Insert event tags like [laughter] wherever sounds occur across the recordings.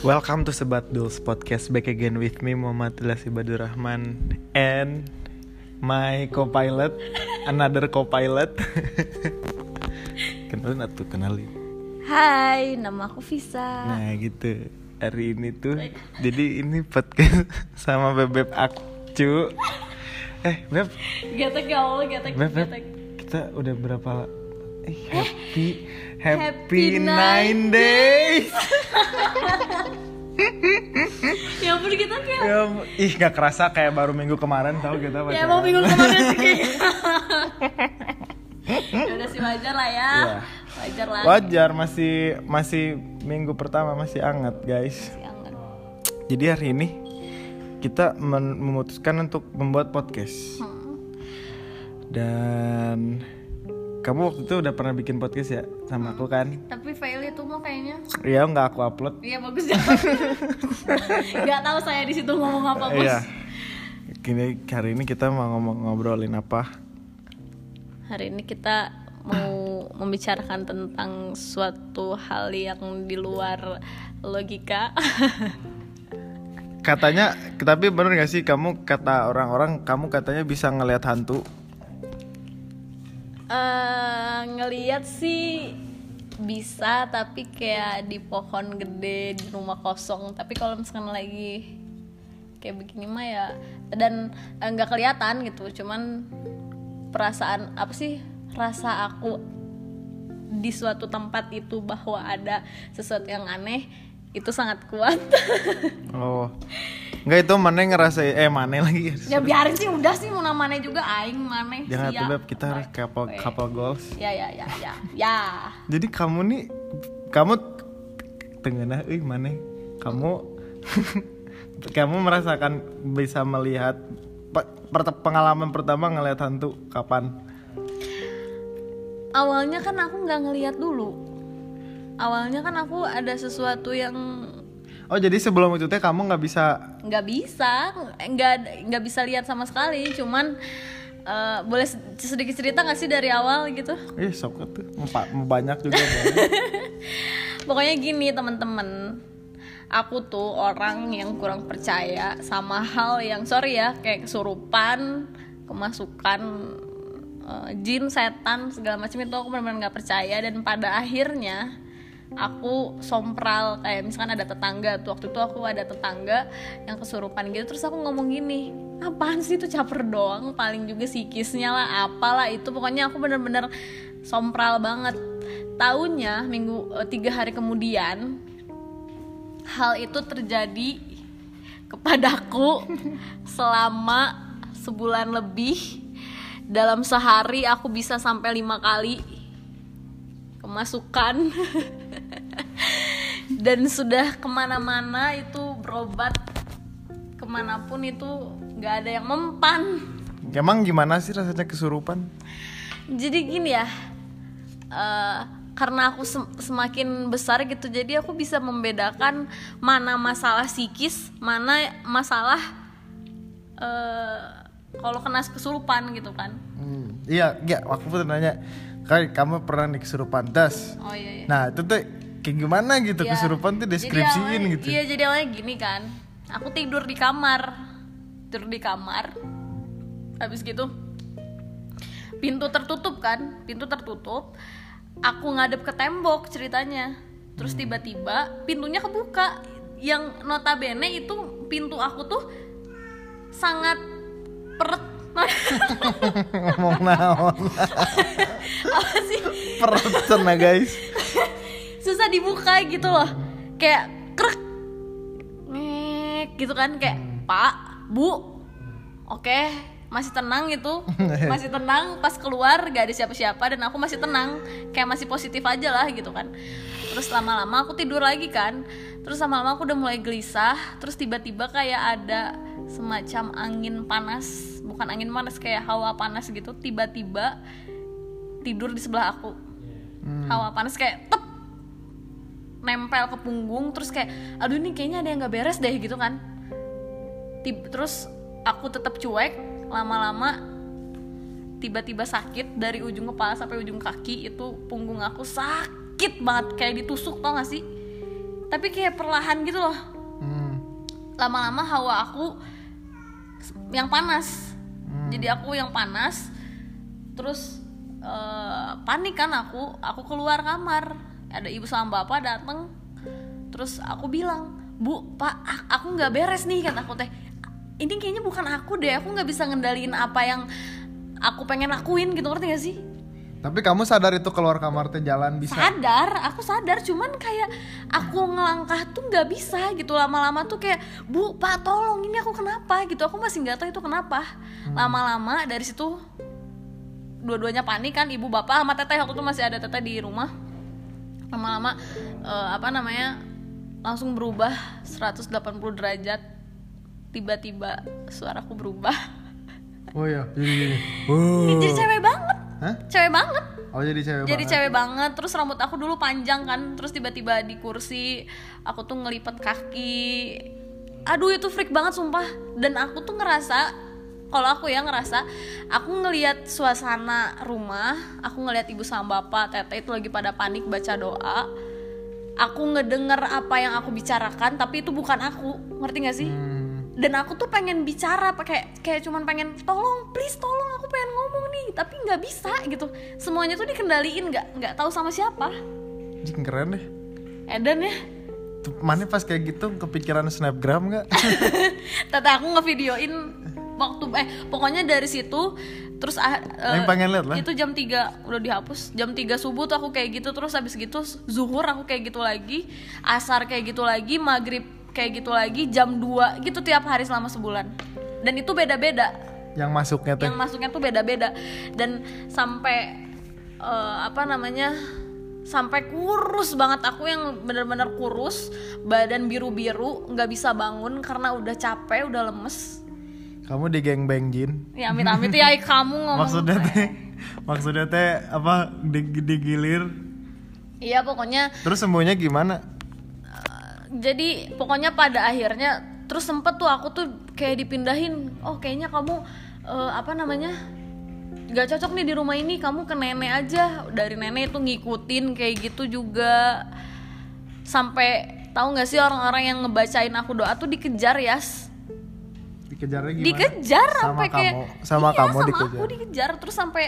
Welcome to Sebat Duls Podcast. Back again with me Muhammad Ibadur Rahman And my co-pilot Another co-pilot. [laughs] Kenalin atuh kenalin? Hai, nama aku Visa. Nah gitu. Hari ini tuh Jadi ini podcast [laughs] sama Bebek Akcu. Eh Beb. Getek ya Allah, getek, Beb, Beb. getek. Kita udah berapa eh, Happy Happy, Happy nine nine days [laughs] Ya kayak Ya, ih gak kerasa kayak baru minggu kemarin tau kita Ya pacaran. emang bingung ke mana sih kayaknya [laughs] Ya udah sih wajar lah ya Iya. Wajar lah Wajar masih masih minggu pertama masih hangat guys. Masih anget. Jadi hari ini kita memutuskan untuk membuat podcast. Hmm. Dan kamu waktu itu udah pernah bikin podcast ya sama aku kan? Tapi itu mau kayaknya Iya nggak aku upload. Iya bagus ya [laughs] Gak tahu saya di situ ngomong apa bos Iya. Kini hari ini kita mau ngomong ngobrolin apa? Hari ini kita mau [laughs] membicarakan tentang suatu hal yang di luar logika [laughs] Katanya, tapi bener gak sih kamu kata orang-orang kamu katanya bisa ngelihat hantu? Eh, ngeliat sih bisa tapi kayak di pohon gede di rumah kosong. Tapi kalau misalkan lagi kayak begini mah ya dan eh, nggak kelihatan gitu. Cuman perasaan apa sih rasa aku di suatu tempat itu bahwa ada sesuatu yang aneh itu sangat kuat [laughs] Oh, nggak itu mana ngerasa eh mana lagi? ya biarin sih udah sih mau namanya juga aing maneh Jangan tuh beb kita harus couple Oke. couple goals. ya ya ya ya ya Jadi kamu nih, kamu tengah eh mana? Kamu [laughs] kamu merasakan bisa melihat pe- pengalaman pertama ngelihat hantu kapan? awalnya kan aku nggak ngelihat dulu awalnya kan aku ada sesuatu yang Oh jadi sebelum itu teh kamu nggak bisa nggak bisa nggak nggak bisa lihat sama sekali. Cuman eh, boleh sedikit cerita nggak sih dari awal gitu? Eh sok tuh banyak juga. Boleh. [laughs] pokoknya gini teman-teman. Aku tuh orang yang kurang percaya sama hal yang sorry ya kayak kesurupan kemasukan eh, jin setan segala macam itu aku benar-benar nggak percaya. Dan pada akhirnya aku sompral kayak misalkan ada tetangga tuh waktu itu aku ada tetangga yang kesurupan gitu terus aku ngomong gini apaan sih itu caper doang? Paling juga psikisnya lah apalah itu. Pokoknya aku bener-bener sompral banget. Tahunya minggu eh, tiga hari kemudian hal itu terjadi kepadaku [laughs] selama sebulan lebih. Dalam sehari aku bisa sampai lima kali kemasukan [laughs] dan sudah ke mana-mana itu berobat. Ke mana pun itu nggak ada yang mempan. Emang gimana sih rasanya kesurupan? jadi gini ya eh, karena aku sem- semakin besar gitu jadi aku bisa membedakan mana masalah psikis mana masalah eh, kalau kena kesurupan gitu kan. Hmm, iya, iya, aku pun nanya, kayak kamu pernah nih kesurupan das. oh iya, iya. Nah itu tuh kayak gimana gitu Iya. kesurupan tuh Jadi deskripsiin awalnya- gitu. Iya jadi awalnya gini kan Aku tidur di kamar Tidur di kamar Habis gitu Pintu tertutup kan Pintu tertutup Aku ngadep ke tembok ceritanya Terus Hmm. tiba-tiba pintunya kebuka Yang notabene itu pintu aku tuh Sangat peret Ngomong naon? Apa sih? Perut guys. susah dibuka gitu loh. Kayak krek ngek gitu kan. Kayak pak bu oke masih tenang gitu. [laughs] Masih tenang pas keluar gak ada siapa-siapa dan aku masih tenang. Kayak masih positif aja lah gitu kan. Terus lama-lama aku tidur lagi kan. Terus lama-lama aku udah mulai gelisah. Terus tiba-tiba kayak ada semacam angin panas bukan angin panas kayak hawa panas gitu tiba-tiba tidur di sebelah aku. Hawa panas kayak tep nempel ke punggung terus kayak aduh ini kayaknya ada yang nggak beres deh gitu kan. Tib- terus aku tetap cuek lama-lama tiba-tiba sakit dari ujung kepala sampai ujung kaki itu punggung aku sakit banget kayak ditusuk tau gak sih? Tapi kayak perlahan gitu loh. Hmm. lama-lama hawa aku yang panas. Hmm. jadi aku yang panas terus eh, panik kan aku aku keluar kamar. Ada ibu sama bapak dateng. Terus aku bilang bu pak aku nggak beres nih kan aku teh. Ini kayaknya bukan aku deh aku nggak bisa ngendaliin apa yang aku pengen lakuin gitu. Ngerti gak sih Tapi kamu sadar itu keluar kamar teh jalan bisa. sadar aku sadar. Cuman kayak aku ngelangkah tuh nggak bisa gitu. Lama-lama tuh kayak bu pak tolong ini aku kenapa? Gitu. Aku masih nggak tahu itu kenapa. Lama-lama dari situ dua-duanya panik kan ibu bapak sama teteh. Aku tuh masih ada teteh di rumah. Lama-lama eh, apa namanya langsung berubah 180 derajat. Tiba-tiba suaraku berubah. Oh iya, [laughs] jadi gini. Wow. jadi cewek banget Hah? cewek banget. Oh jadi cewek jadi banget. cewek banget. Terus rambut aku dulu panjang kan. Terus tiba-tiba di kursi aku tuh ngelipet kaki. Aduh itu freak banget sumpah. Dan aku tuh ngerasa kalau aku ya ngerasa aku ngelihat suasana rumah aku ngelihat ibu sama bapak tete itu lagi pada panik baca doa. Aku ngedenger apa yang aku bicarakan tapi itu bukan aku. Ngerti gak sih? Hmm. Dan aku tuh pengen bicara pakai kayak cuman pengen tolong please tolong aku pengen ngomong nih tapi nggak bisa gitu semuanya tuh dikendaliin nggak nggak tahu sama siapa Jing, keren deh. Eden ya Mana pas kayak gitu kepikiran snapgram nggak? [laughs] tata aku ngevideoin waktu eh pokoknya dari situ terus ah, eh, Yang pengen lihat lah. itu jam 3 udah dihapus jam 3 subuh tuh aku kayak gitu terus habis gitu zuhur aku kayak gitu lagi asar kayak gitu lagi maghrib kayak gitu lagi jam 2 gitu tiap hari selama sebulan dan itu beda-beda Yang masuknya teh. yang masuknya tuh beda-beda dan sampai eh, apa namanya sampai kurus banget aku yang bener-bener kurus badan biru-biru nggak bisa bangun karena udah capek udah lemes Kamu di geng bang Jin. ya amit-amit ya [laughs] kamu ngomong Maksudnya teh, maksudnya teh apa di, digilir? iya pokoknya Terus sembuhnya gimana? Jadi pokoknya pada akhirnya terus sempet tuh aku tuh kayak dipindahin oh kayaknya kamu eh, apa namanya nggak cocok nih di rumah ini kamu ke nenek aja dari nenek itu ngikutin kayak gitu juga sampai tahu nggak sih orang-orang yang ngebacain aku doa tuh dikejar ya Dikejarnya gimana? dikejar Sama sampai kayak kamu- sama iya, kamu sama dikejar. aku dikejar terus sampai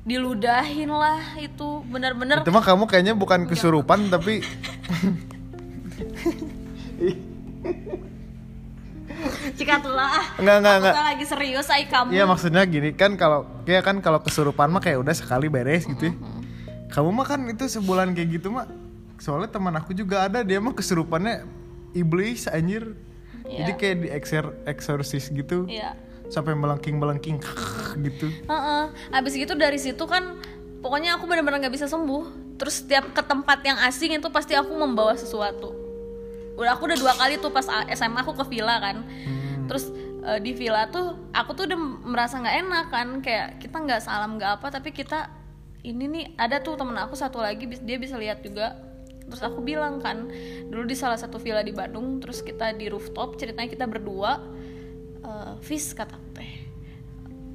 diludahin lah itu bener-bener Itu mah kamu kayaknya bukan kesurupan tapi [laughs] cikat lah Enggak, enggak, enggak. lagi serius ay kamu Iya maksudnya gini kan kalau kayak kan kalau kesurupan mah kayak udah sekali beres gitu ya. Kamu mah kan itu sebulan kayak gitu mah. Soalnya teman aku juga ada dia mah kesurupannya iblis anjir. Jadi kayak di exor eksorsis gitu. Iya. Sampai melengking-melengking [laughs] gitu. Heeh. Abis gitu dari situ kan pokoknya aku benar-benar nggak bisa sembuh. Terus setiap ke tempat yang asing itu pasti aku membawa sesuatu. Udah aku udah dua kali tuh pas SMA aku ke villa kan. Terus eh, di villa tuh aku tuh udah merasa nggak enak kan. Kayak kita nggak salam nggak apa tapi kita ini nih ada tuh temen aku satu lagi dia bisa lihat juga. Terus aku bilang kan dulu di salah satu villa di Bandung terus kita di rooftop ceritanya kita berdua eh Fis kata aku. teh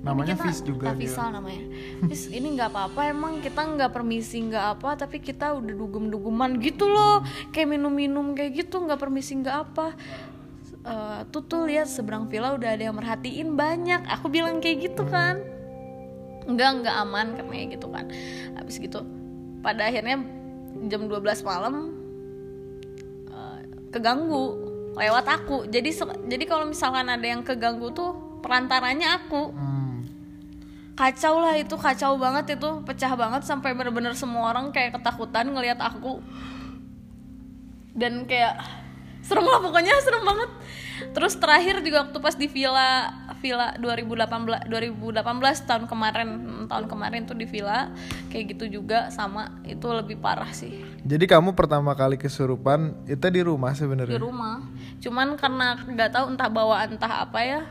Namanya kita- Fis juga ah, dia. Fisal namanya. Fis ini nggak apa-apa emang kita nggak permisi nggak apa tapi kita udah dugem-dugeman gitu loh. Kayak minum-minum kayak gitu nggak permisi nggak apa. Eh, tuh tuh lihat seberang villa udah ada yang merhatiin banyak. Aku bilang kayak gitu kan. Enggak enggak aman katanya gitu kan. Habis gitu pada akhirnya jam 12 malam eh, keganggu lewat aku. Jadi jadi kalau misalkan ada yang keganggu tuh perantaranya aku. Hmm. Kacau lah itu kacau banget itu. Pecah banget sampai bener-bener semua orang kayak ketakutan ngelihat aku. Dan kayak serem lah pokoknya serem banget. Terus terakhir juga waktu pas di villa villa 2018 2018 tahun kemarin tahun kemarin tuh di villa kayak gitu juga sama itu lebih parah sih. Jadi kamu pertama kali kesurupan itu di rumah di sebenarnya. rumah. Cuman karena nggak tahu entah bawa entah apa ya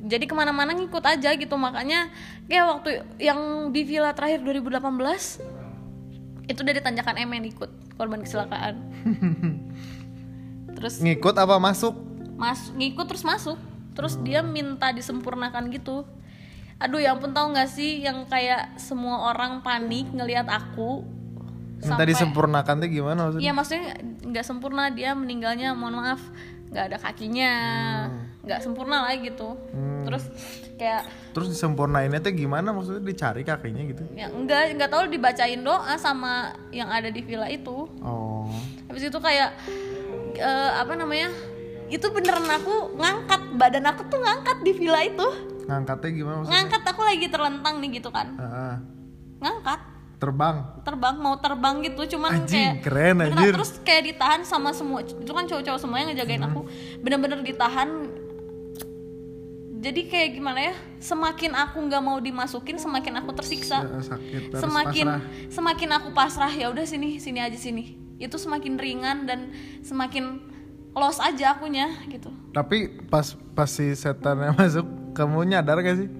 jadi ke mana-mana ngikut aja gitu. Makanya kayak waktu yang di villa terakhir 2018 itu dari tanjakan yang ikut korban kecelakaan. Terus Ngikut apa masuk? mas ngikut terus masuk. Terus dia minta disempurnakan gitu. Aduh ya ampun tahu nggak sih yang kayak semua orang panik ngelihat aku Minta disempurnakan tuh gimana maksudnya? Iya maksudnya nggak sempurna dia meninggalnya mohon maaf nggak ada kakinya nggak sempurna lah gitu terus kayak Terus disempurnainnya tuh gimana maksudnya dicari kakinya gitu? ya enggak nggak tahu dibacain doa sama yang ada di villa itu Oh. habis itu kayak eh, apa namanya itu beneran aku ngangkat badan aku tuh ngangkat di villa itu Ngangkatnya gimana maksudnya? ngangkat aku lagi terlentang nih gitu kan Ah, ah. ngangkat terbang. terbang mau terbang gitu cuman Anjing, kayak keren, beneran, anjir. terus kayak ditahan sama semua itu kan cowok-cowok semua yang ngejagain aku bener-bener ditahan jadi kayak gimana ya semakin aku nggak mau dimasukin semakin aku tersiksa Eh, sakit semakin pasrah. semakin aku pasrah ya udah sini sini aja sini itu semakin ringan dan semakin los aja akunya gitu Tapi pas pas si setannya [laughs] masuk, kamu nyadar gak sih?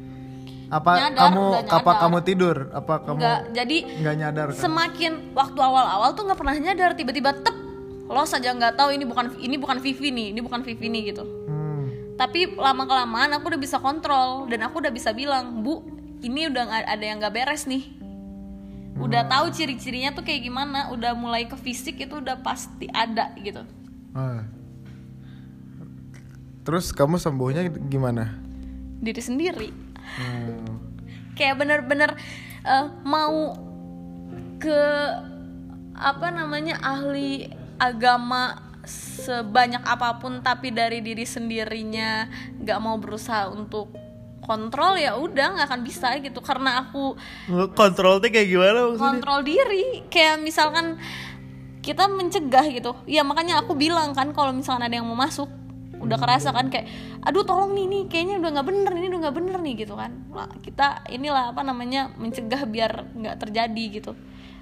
Apa Nyadar, kamu apa kamu tidur? Apa kamu nggak jadi nggak nyadar kan? semakin waktu awal-awal tuh nggak pernah nyadar tiba-tiba tep los aja nggak tahu ini bukan ini bukan Vivi nih ini bukan Vivi nih gitu Hmm. Tapi lama kelamaan aku udah bisa kontrol dan aku udah bisa bilang bu ini udah ada yang nggak beres nih udah tahu ciri-cirinya tuh kayak gimana udah mulai ke fisik itu udah pasti ada gitu Ah. Terus kamu sembuhnya gimana? diri sendiri Hmm. kayak bener-bener eh, mau ke apa namanya ahli agama sebanyak apa pun tapi dari diri sendirinya nggak mau berusaha untuk kontrol ya udah nggak akan bisa gitu. Karena aku Kontrolnya kayak gimana maksudnya? kontrol diri. Kayak misalkan kita mencegah gitu. Ya makanya aku bilang kan kalau misalkan ada yang mau masuk udah kerasa kan kayak aduh tolong nih nih kayaknya udah nggak bener ini udah nggak bener nih gitu kan. Kita inilah apa namanya mencegah biar nggak terjadi gitu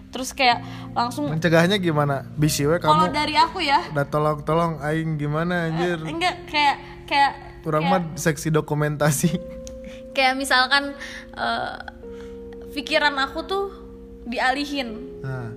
terus kayak langsung Mencegahnya gimana? Bisi we kalau kamu dari aku ya udah tolong tolong aing gimana anjir? enggak kayak kayak Kurang mah seksi dokumentasi. [laughs] kayak misalkan eh, pikiran aku tuh dialihin Nah,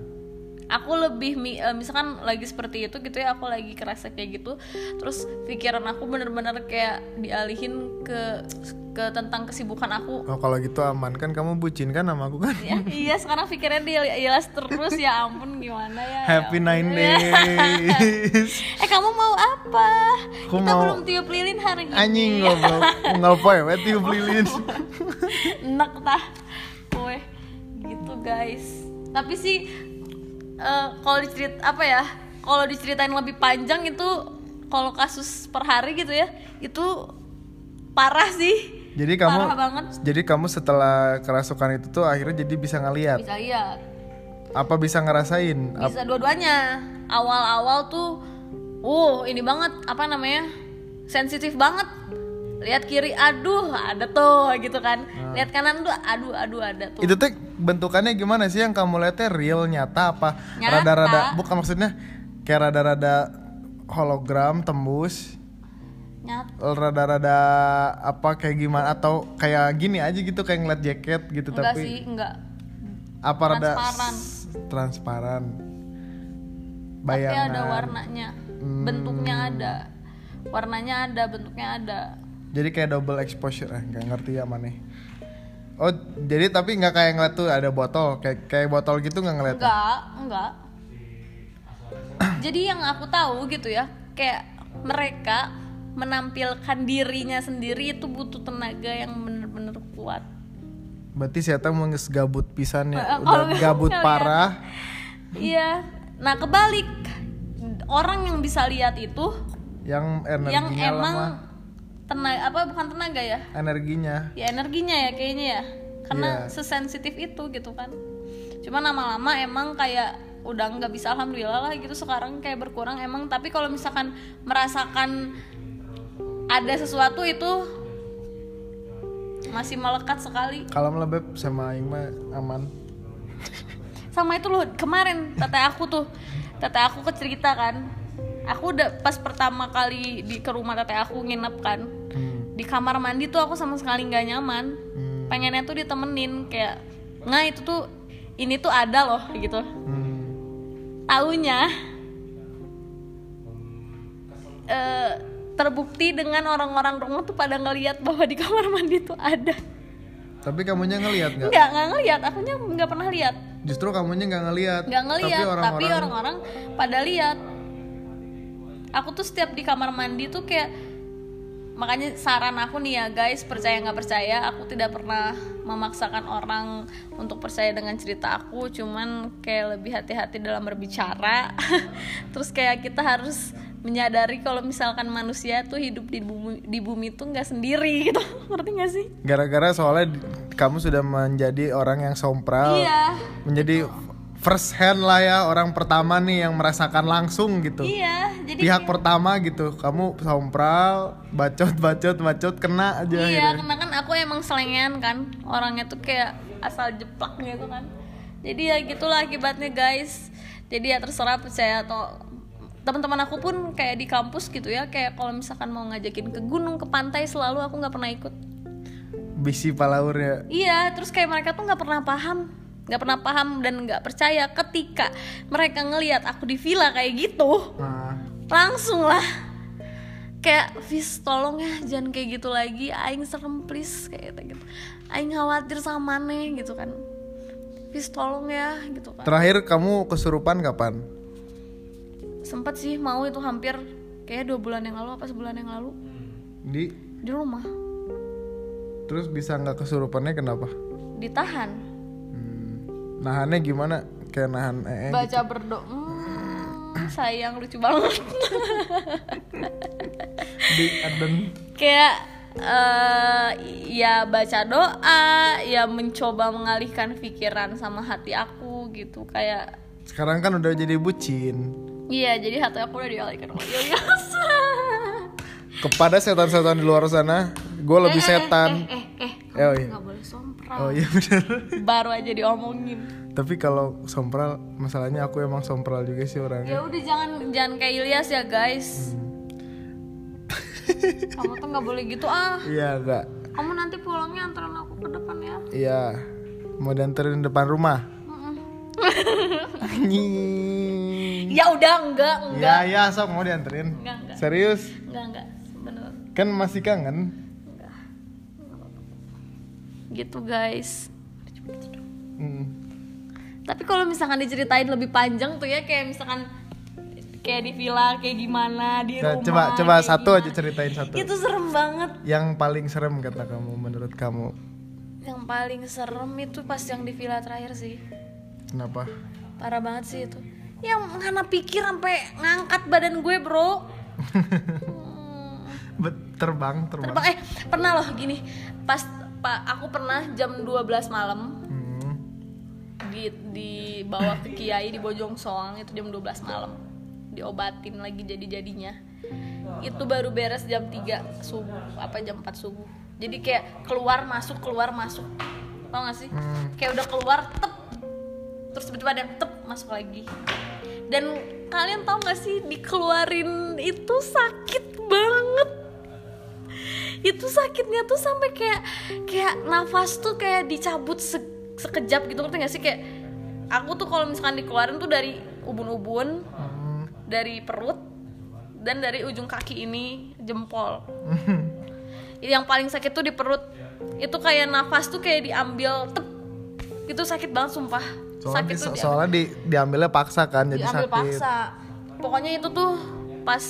aku lebih eh, misalkan lagi seperti itu gitu ya aku lagi kerasa kayak gitu terus pikiran aku bener-bener kayak dialihin ke ke tentang kesibukan aku. Oh kalau gitu aman. Kan kamu bucin kan sama aku kan? ya iya sekarang pikirannya dia jelas terus. Ya ampun gimana ya? Happy ya nine [laughs] days. eh kamu mau apa? Aku kita mau- belum tiup lilin hari ini. Anjing [laughs] ngobrol ngapain we tiup lilin. enak tah Weh, gitu guys. Tapi sih eh, kalau dicerit apa ya kalau diceritain lebih panjang itu kalau kasus per hari gitu ya itu parah sih. Jadi kamu parah banget. jadi kamu setelah kerasukan itu tuh akhirnya jadi bisa ngelihat bisa lihat apa bisa ngerasain? Bisa dua-duanya. Awal-awal tuh uh ini banget apa namanya sensitif banget. Lihat kiri aduh ada tuh gitu kan. Lihat kanan tuh aduh aduh ada tuh. Itu tuh bentukannya gimana sih? Yang kamu lihatnya real nyata apa? Rada-rada bukan maksudnya kayak rada-rada hologram tembus? Nyata rada-rada apa kayak gimana? Atau kayak gini aja gitu kayak ngeliat jaket gitu enggak tapi sih enggak. Apa rada Transparan. transparan. Tapi bayangan. ada warnanya. Hmm. bentuknya ada. Warnanya ada bentuknya ada. Jadi kayak double exposure eh nggak ngerti ya mana oh jadi tapi nggak kayak ngeliat tuh ada botol kayak kayak botol gitu nggak ngeliat? Enggak enggak jadi yang aku tahu gitu ya kayak mereka menampilkan dirinya sendiri itu butuh tenaga yang bener-bener kuat. Berarti saya tahu menges gabut pisan Eh, ya kalau udah gabut parah. Iya. Nah kebalik. Orang yang bisa lihat itu yang yang emang lama tenaga apa bukan tenaga ya? Energinya. Ya energinya ya kayaknya ya. Karena Iya. sesensitif itu gitu kan. Cuma lama-lama emang kayak udah nggak bisa alhamdulillah lah gitu sekarang kayak berkurang emang. Tapi kalau misalkan merasakan ada sesuatu itu masih melekat sekali. Kalau melebep sama Aing mah aman. Sama itu loh kemarin teteh aku tuh teteh aku kecerita kan. Aku udah pas pertama kali di ke rumah teteh aku nginep kan. Di kamar mandi tuh aku sama sekali nggak nyaman. Hmm. pengennya tuh ditemenin kayak nah itu tuh ini tuh ada loh gitu. Hmm. taunya eh, terbukti dengan orang-orang rumah tuh pada ngeliat bahwa di kamar mandi tuh ada. Tapi kamunya ngelihat nggak? Nggak nggak ngeliat. Akunya nggak pernah lihat justru kamunya nggak ngelihat nggak ngeliat. Tapi orang-orang pada lihat aku tuh setiap di kamar mandi tuh kayak makanya saran aku nih ya guys percaya nggak percaya aku tidak pernah memaksakan orang untuk percaya dengan cerita aku. Cuman kayak lebih hati-hati dalam berbicara. [laughs] Terus kayak kita harus menyadari kalau misalkan manusia tuh hidup di bumi di bumi tuh nggak sendiri [laughs] gitu. Ngerti gak sih? Gara-gara soalnya kamu sudah menjadi orang yang sompral iya. menjadi first hand lah ya orang pertama nih yang merasakan langsung gitu. Iya jadi pihak kayak- pertama gitu kamu sompral bacot bacot bacot kena aja iya akhirnya. karena kan aku emang selengean kan orangnya tuh kayak asal jeplak gitu kan. Jadi ya gitulah akibatnya guys. Jadi ya terserah percaya atau teman-teman aku pun kayak di kampus gitu ya kayak kalau misalkan mau ngajakin ke gunung ke pantai selalu aku nggak pernah ikut. Bisi palaur ya. Iya terus kayak mereka tuh nggak pernah paham nggak pernah paham dan nggak percaya ketika mereka ngelihat aku di villa kayak gitu nah, langsung lah. Kayak Fis tolong ya jangan kayak gitu lagi. Aing serem please kayak gitu aing khawatir sama nih gitu kan. Fis tolong ya gitu kan. Terakhir kamu kesurupan kapan? Sempat sih mau itu hampir kayak dua bulan yang lalu apa sebulan yang lalu. Di? Di rumah. Terus bisa nggak kesurupannya kenapa? Ditahan. Nahannya gimana? Kayak nahan ee gitu. baca berdoa hmm, sayang lucu banget. [laughs] Di aden kayak eh ya baca doa ya mencoba mengalihkan pikiran sama hati aku gitu kayak sekarang kan udah jadi bucin. Iya, jadi hati aku udah dialihkan. Sama Ilyas. kepada setan-setan di luar sana gue lebih setan. eh, eh, Eh, oh iya. Sompral. oh iya benar [laughs] Baru aja diomongin. tapi kalau sompral masalahnya aku emang sompral juga sih orangnya. Ya udah jangan jangan kayak Ilyas ya guys. Kamu tuh nggak boleh gitu ah. iya enggak Kamu nanti pulangnya antarin aku ke depan ya. iya. Mau dianterin depan rumah? Anjing. Ya udah enggak enggak. Ya ya sok mau dianterin. Enggak enggak. Serius? Enggak enggak. Bener. Kan masih kangen gitu guys. Hmm. Tapi kalau misalkan diceritain lebih panjang tuh ya kayak misalkan kayak di villa kayak gimana di Nah, rumah. coba coba satu gimana. aja ceritain satu Itu serem banget. yang paling serem kata kamu menurut kamu Yang paling serem itu pas yang di villa terakhir sih. kenapa Parah banget sih itu. Yang ngana pikir sampai ngangkat badan gue, Bro. [laughs] Hmm. Terbang terbang, Terbang eh pernah loh gini. Pas pak aku pernah jam 12 malam Hmm. di dibawa ke Kiai di Bojong Soang itu jam 12 malam. Diobatin lagi jadi-jadinya. Itu baru beres jam 3 subuh apa jam 4 subuh. Jadi kayak keluar masuk keluar masuk. Tau gak sih? Hmm. Kayak udah keluar tep terus tiba-tiba ada tep masuk lagi. Dan kalian tau gak sih dikeluarin itu sakit banget. Itu sakitnya tuh sampai kayak kayak nafas tuh kayak dicabut se- sekejap gitu ngerti gak sih? Kayak aku tuh kalau misalkan dikeluarin tuh dari ubun-ubun Hmm. dari perut dan dari ujung kaki ini jempol. [laughs] Yang paling sakit tuh di perut. Itu kayak nafas tuh kayak diambil tep. Itu sakit banget sumpah. Soalnya, sakit di- tuh diambil, soalnya di, diambilnya paksa kan jadi diambil sakit. paksa. Pokoknya itu tuh pas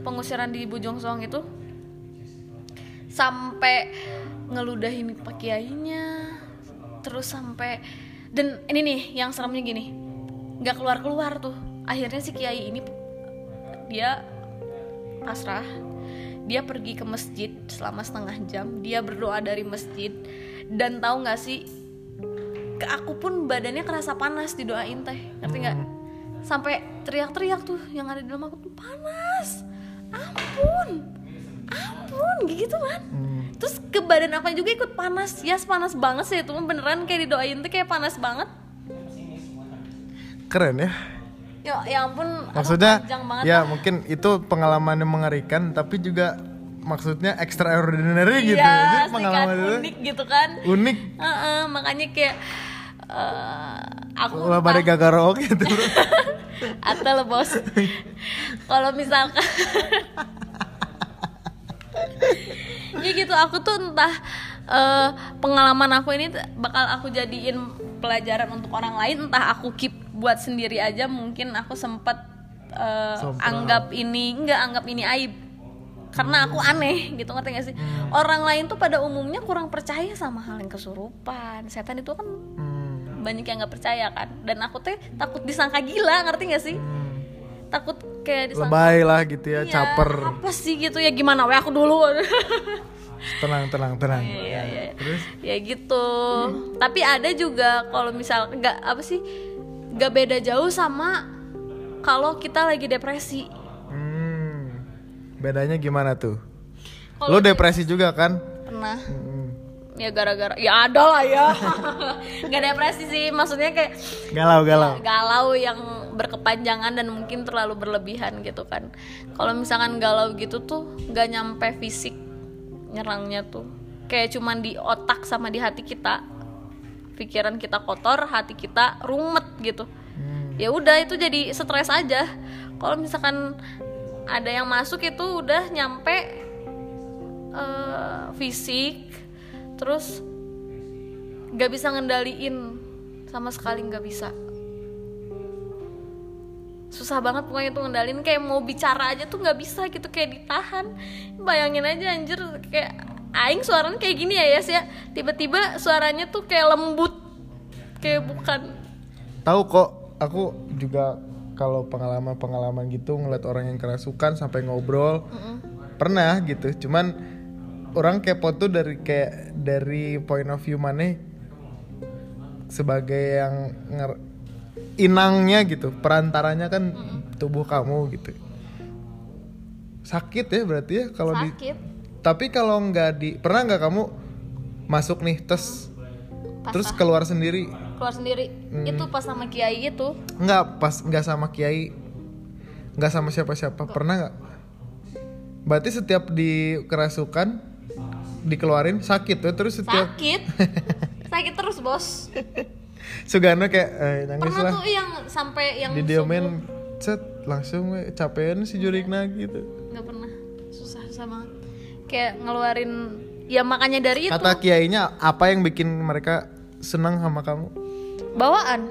pengusiran di Bujong Soang itu sampai ngeludahin pak kiainya terus sampai dan ini nih yang seremnya gini nggak keluar keluar tuh. Akhirnya si kiai ini dia pasrah dia pergi ke masjid selama setengah jam dia berdoa dari masjid dan tahu nggak sih ke aku pun badannya kerasa panas didoain teh ngerti nggak? Sampai teriak-teriak tuh yang ada di dalam aku tuh panas! Ampun ampun gitu kan Hmm. terus ke badan aku juga ikut panas. Ya panas banget sih. Itu beneran kayak didoain tuh kayak panas banget. Keren ya. Ya, ya ampun maksudnya banget. ya lah. mungkin itu pengalaman yang mengerikan tapi juga maksudnya extraordinary gitu. Iya, Jadi asli kan, pengalaman itu unik gitu kan. Unik. Heeh, makanya kayak eh, aku lah pada gagaro oke gitu [laughs] atau lo bos [laughs] kalau misalkan [laughs] [laughs] ya gitu aku tuh entah eh, pengalaman aku ini bakal aku jadiin pelajaran untuk orang lain entah aku keep buat sendiri aja mungkin aku sempet Sombong. anggap ini enggak anggap ini aib karena aku aneh gitu ngerti gak sih orang lain tuh pada umumnya kurang percaya sama hal yang kesurupan setan itu kan Hmm. banyak yang nggak percaya kan dan aku tuh takut disangka gila ngerti gak sih Hmm. Takut kayak disangka Lebay lah gitu ya, "Iya, caper. apa sih gitu ya gimana we aku dulu [laughs] Tenang, tenang, tenang. Iya, iya. Terus ya gitu tapi ada juga kalau misal nggak apa sih nggak beda jauh sama kalau kita lagi depresi hmm, bedanya gimana tuh? Kalau Lu depresi juga kan? pernah Hmm. Ya gara-gara ya ada lah ya. [laughs] Nggak depresi sih maksudnya kayak Galau, galau. galau yang berkepanjangan dan mungkin terlalu berlebihan gitu kan. Kalau misalkan galau gitu tuh nggak nyampe fisik nyerangnya tuh. Kayak cuman di otak sama di hati kita. Pikiran kita kotor hati kita rumet gitu. Hmm. ya udah itu jadi stres aja. Kalau misalkan ada yang masuk itu udah nyampe eh, fisik terus nggak bisa ngendaliin. Sama sekali nggak bisa. Susah banget pokoknya tuh ngendalin. Kayak mau bicara aja tuh nggak bisa gitu. Kayak ditahan. Bayangin aja anjir. Kayak aing suaranya kayak gini ya Yas ya. Tiba-tiba suaranya tuh kayak lembut. Kayak bukan. Tahu kok, aku juga kalau pengalaman-pengalaman gitu ngeliat orang yang kerasukan sampai ngobrol pernah gitu. Cuman orang kepo tuh dari kayak dari point of view mana sebagai yang nger- inangnya gitu, perantaranya kan tubuh kamu gitu. Sakit ya berarti ya kalau di Tapi kalau nggak di pernah nggak kamu masuk nih tes terus keluar sendiri? Keluar sendiri. Itu pas sama kiai itu nggak pas nggak sama kiai nggak sama siapa-siapa. Pernah nggak? Berarti setiap di kerasukan dikeluarin sakit tuh terus setiap sakit. [laughs] Sakit terus bos. Sugano kayak eh, nangis pernah lah. tuh yang sampai yang didiemin set langsung we, capean si Jurikna gitu nggak pernah. Susah susah banget. Kayak ngeluarin ya makanya dari itu. Kata kiainya apa yang bikin mereka senang sama kamu? Bawaan.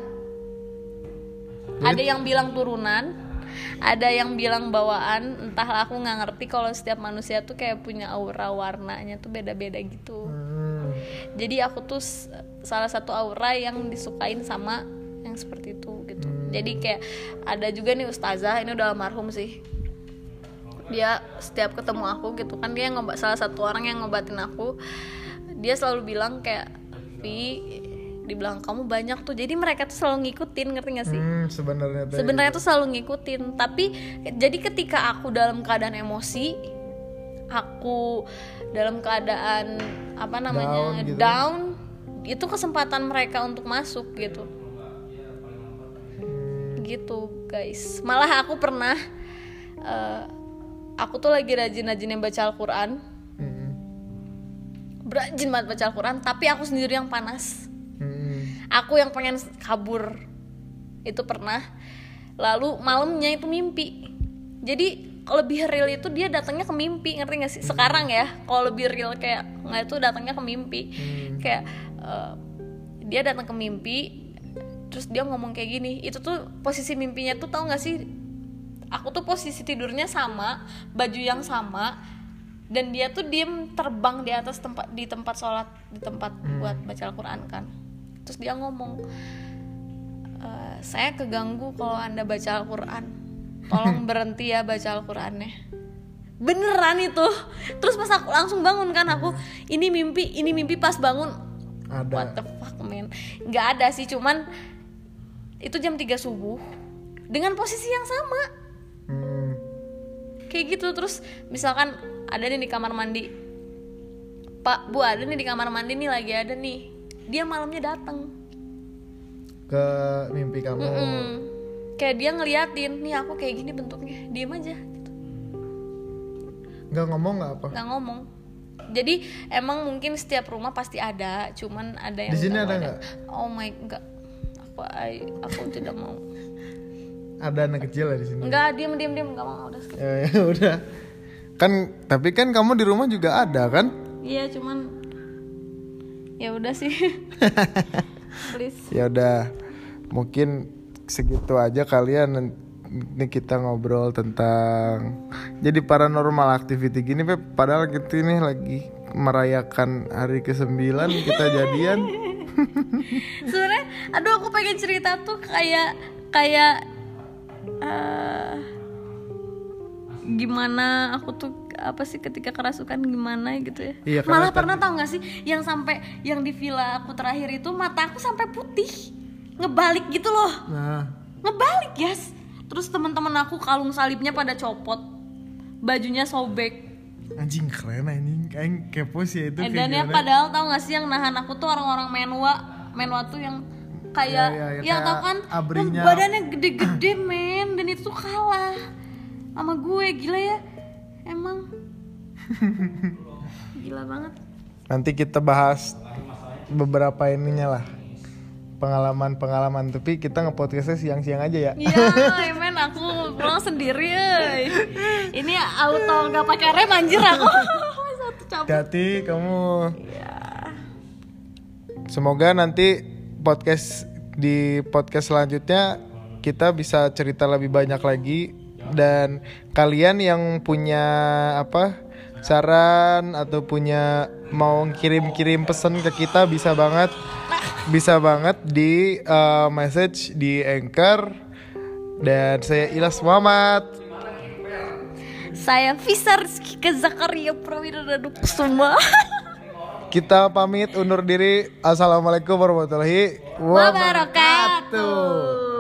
Ada yang bilang turunan ada yang bilang bawaan entahlah aku nggak ngerti kalau setiap manusia tuh kayak punya aura warnanya tuh beda-beda gitu. Hmm. jadi aku tuh salah satu aura yang disukain sama yang seperti itu gitu. Jadi kayak ada juga nih ustazah ini udah almarhum sih. Dia setiap ketemu aku gitu kan dia ngobat salah satu orang yang ngobatin aku. Dia selalu bilang kayak Vi di belakang kamu banyak tuh jadi mereka tuh selalu ngikutin ngerti gak sih Hmm, sebenarnya teh. sebenarnya tuh selalu ngikutin tapi jadi ketika aku dalam keadaan emosi aku dalam keadaan apa namanya Down gitu. down itu kesempatan mereka untuk masuk gitu gitu guys malah aku pernah eh, aku tuh lagi rajin-rajinnya baca Al-Quran Hmm. berajin banget baca Al-Quran tapi aku sendiri yang panas Hmm. Aku yang pengen kabur. Itu pernah. Lalu malamnya itu mimpi. Jadi lebih real itu dia datangnya ke mimpi ngerti gak sih? Sekarang ya kalau lebih real kayak nggak itu datangnya ke mimpi. Kayak eh, dia datang ke mimpi terus dia ngomong kayak gini. Itu tuh posisi mimpinya tuh tau gak sih? Aku tuh posisi tidurnya sama baju yang sama dan dia tuh diem terbang di atas tempat di tempat sholat di tempat buat baca Al-Quran kan terus dia ngomong "Eh, saya keganggu kalau anda baca Al-Quran. Tolong [laughs] berhenti ya baca Al-Qurannya. Beneran itu. Terus pas aku langsung bangun kan aku ini mimpi ini mimpi pas bangun. Ada. What the fuck man. Nggak ada sih cuman itu jam 3 subuh dengan posisi yang sama. Hmm. kayak gitu terus misalkan ada nih di kamar mandi. Pak bu ada nih di kamar mandi nih lagi ada nih dia malamnya datang ke mimpi kamu. Mm. kayak dia ngeliatin nih aku kayak gini bentuknya. Diem aja. Gitu. nggak ngomong nggak apa? Nggak ngomong. Jadi emang mungkin setiap rumah pasti ada cuman ada yang Di sini nggak ada nggak? oh my enggak aku aku tidak mau. Ada anak kecil lah di sini? Enggak diem diem diem. Nggak mau udah. Skip ya, ya udah. Kan tapi kan kamu di rumah juga ada kan? Iya cuman ya udah sih [laughs] please ya udah mungkin segitu aja kalian ini kita ngobrol tentang jadi paranormal activity gini Beb. Padahal kita ini lagi merayakan hari ke-9 kita [laughs] jadian. [laughs] sebenarnya aduh aku pengen cerita tuh kayak kayak eh, gimana aku tuh apa sih ketika kerasukan gimana gitu ya. Iya, malah pernah tau gak sih yang sampai yang di villa aku terakhir itu mata aku sampai putih. Ngebalik gitu loh. Nah, ngebalik guys terus teman-teman aku kalung salibnya pada copot. Bajunya sobek. Anjing keren anjing. Kayak kepo sih itu Eh, dan ya padahal tau gak sih yang nahan aku tuh orang-orang menwa menwa tuh yang kayak Ya, ya, ya, ya, tau kan? abrinya. badannya gede-gede men. Dan itu tuh kalah sama gue gila ya emang [laughs] gila banget Nanti kita bahas beberapa ininya lah pengalaman-pengalaman tapi kita nge-podcastnya siang-siang aja ya. Iya, [laughs] men aku pulang sendiri euy. Ini auto nggak pakai rem anjir aku. [laughs] Satu cabut. Hati kamu. Iya. Semoga nanti podcast di podcast selanjutnya kita bisa cerita lebih banyak lagi dan kalian yang punya apa saran atau punya mau kirim-kirim pesan ke kita bisa banget bisa banget di uh, message di Anchor dan saya Ilas Muhammad Saya Fisa Rizky ke Zakaria Prawira Kusuma. [laughs] kita pamit undur diri assalamualaikum warahmatullahi Wabarakatuh.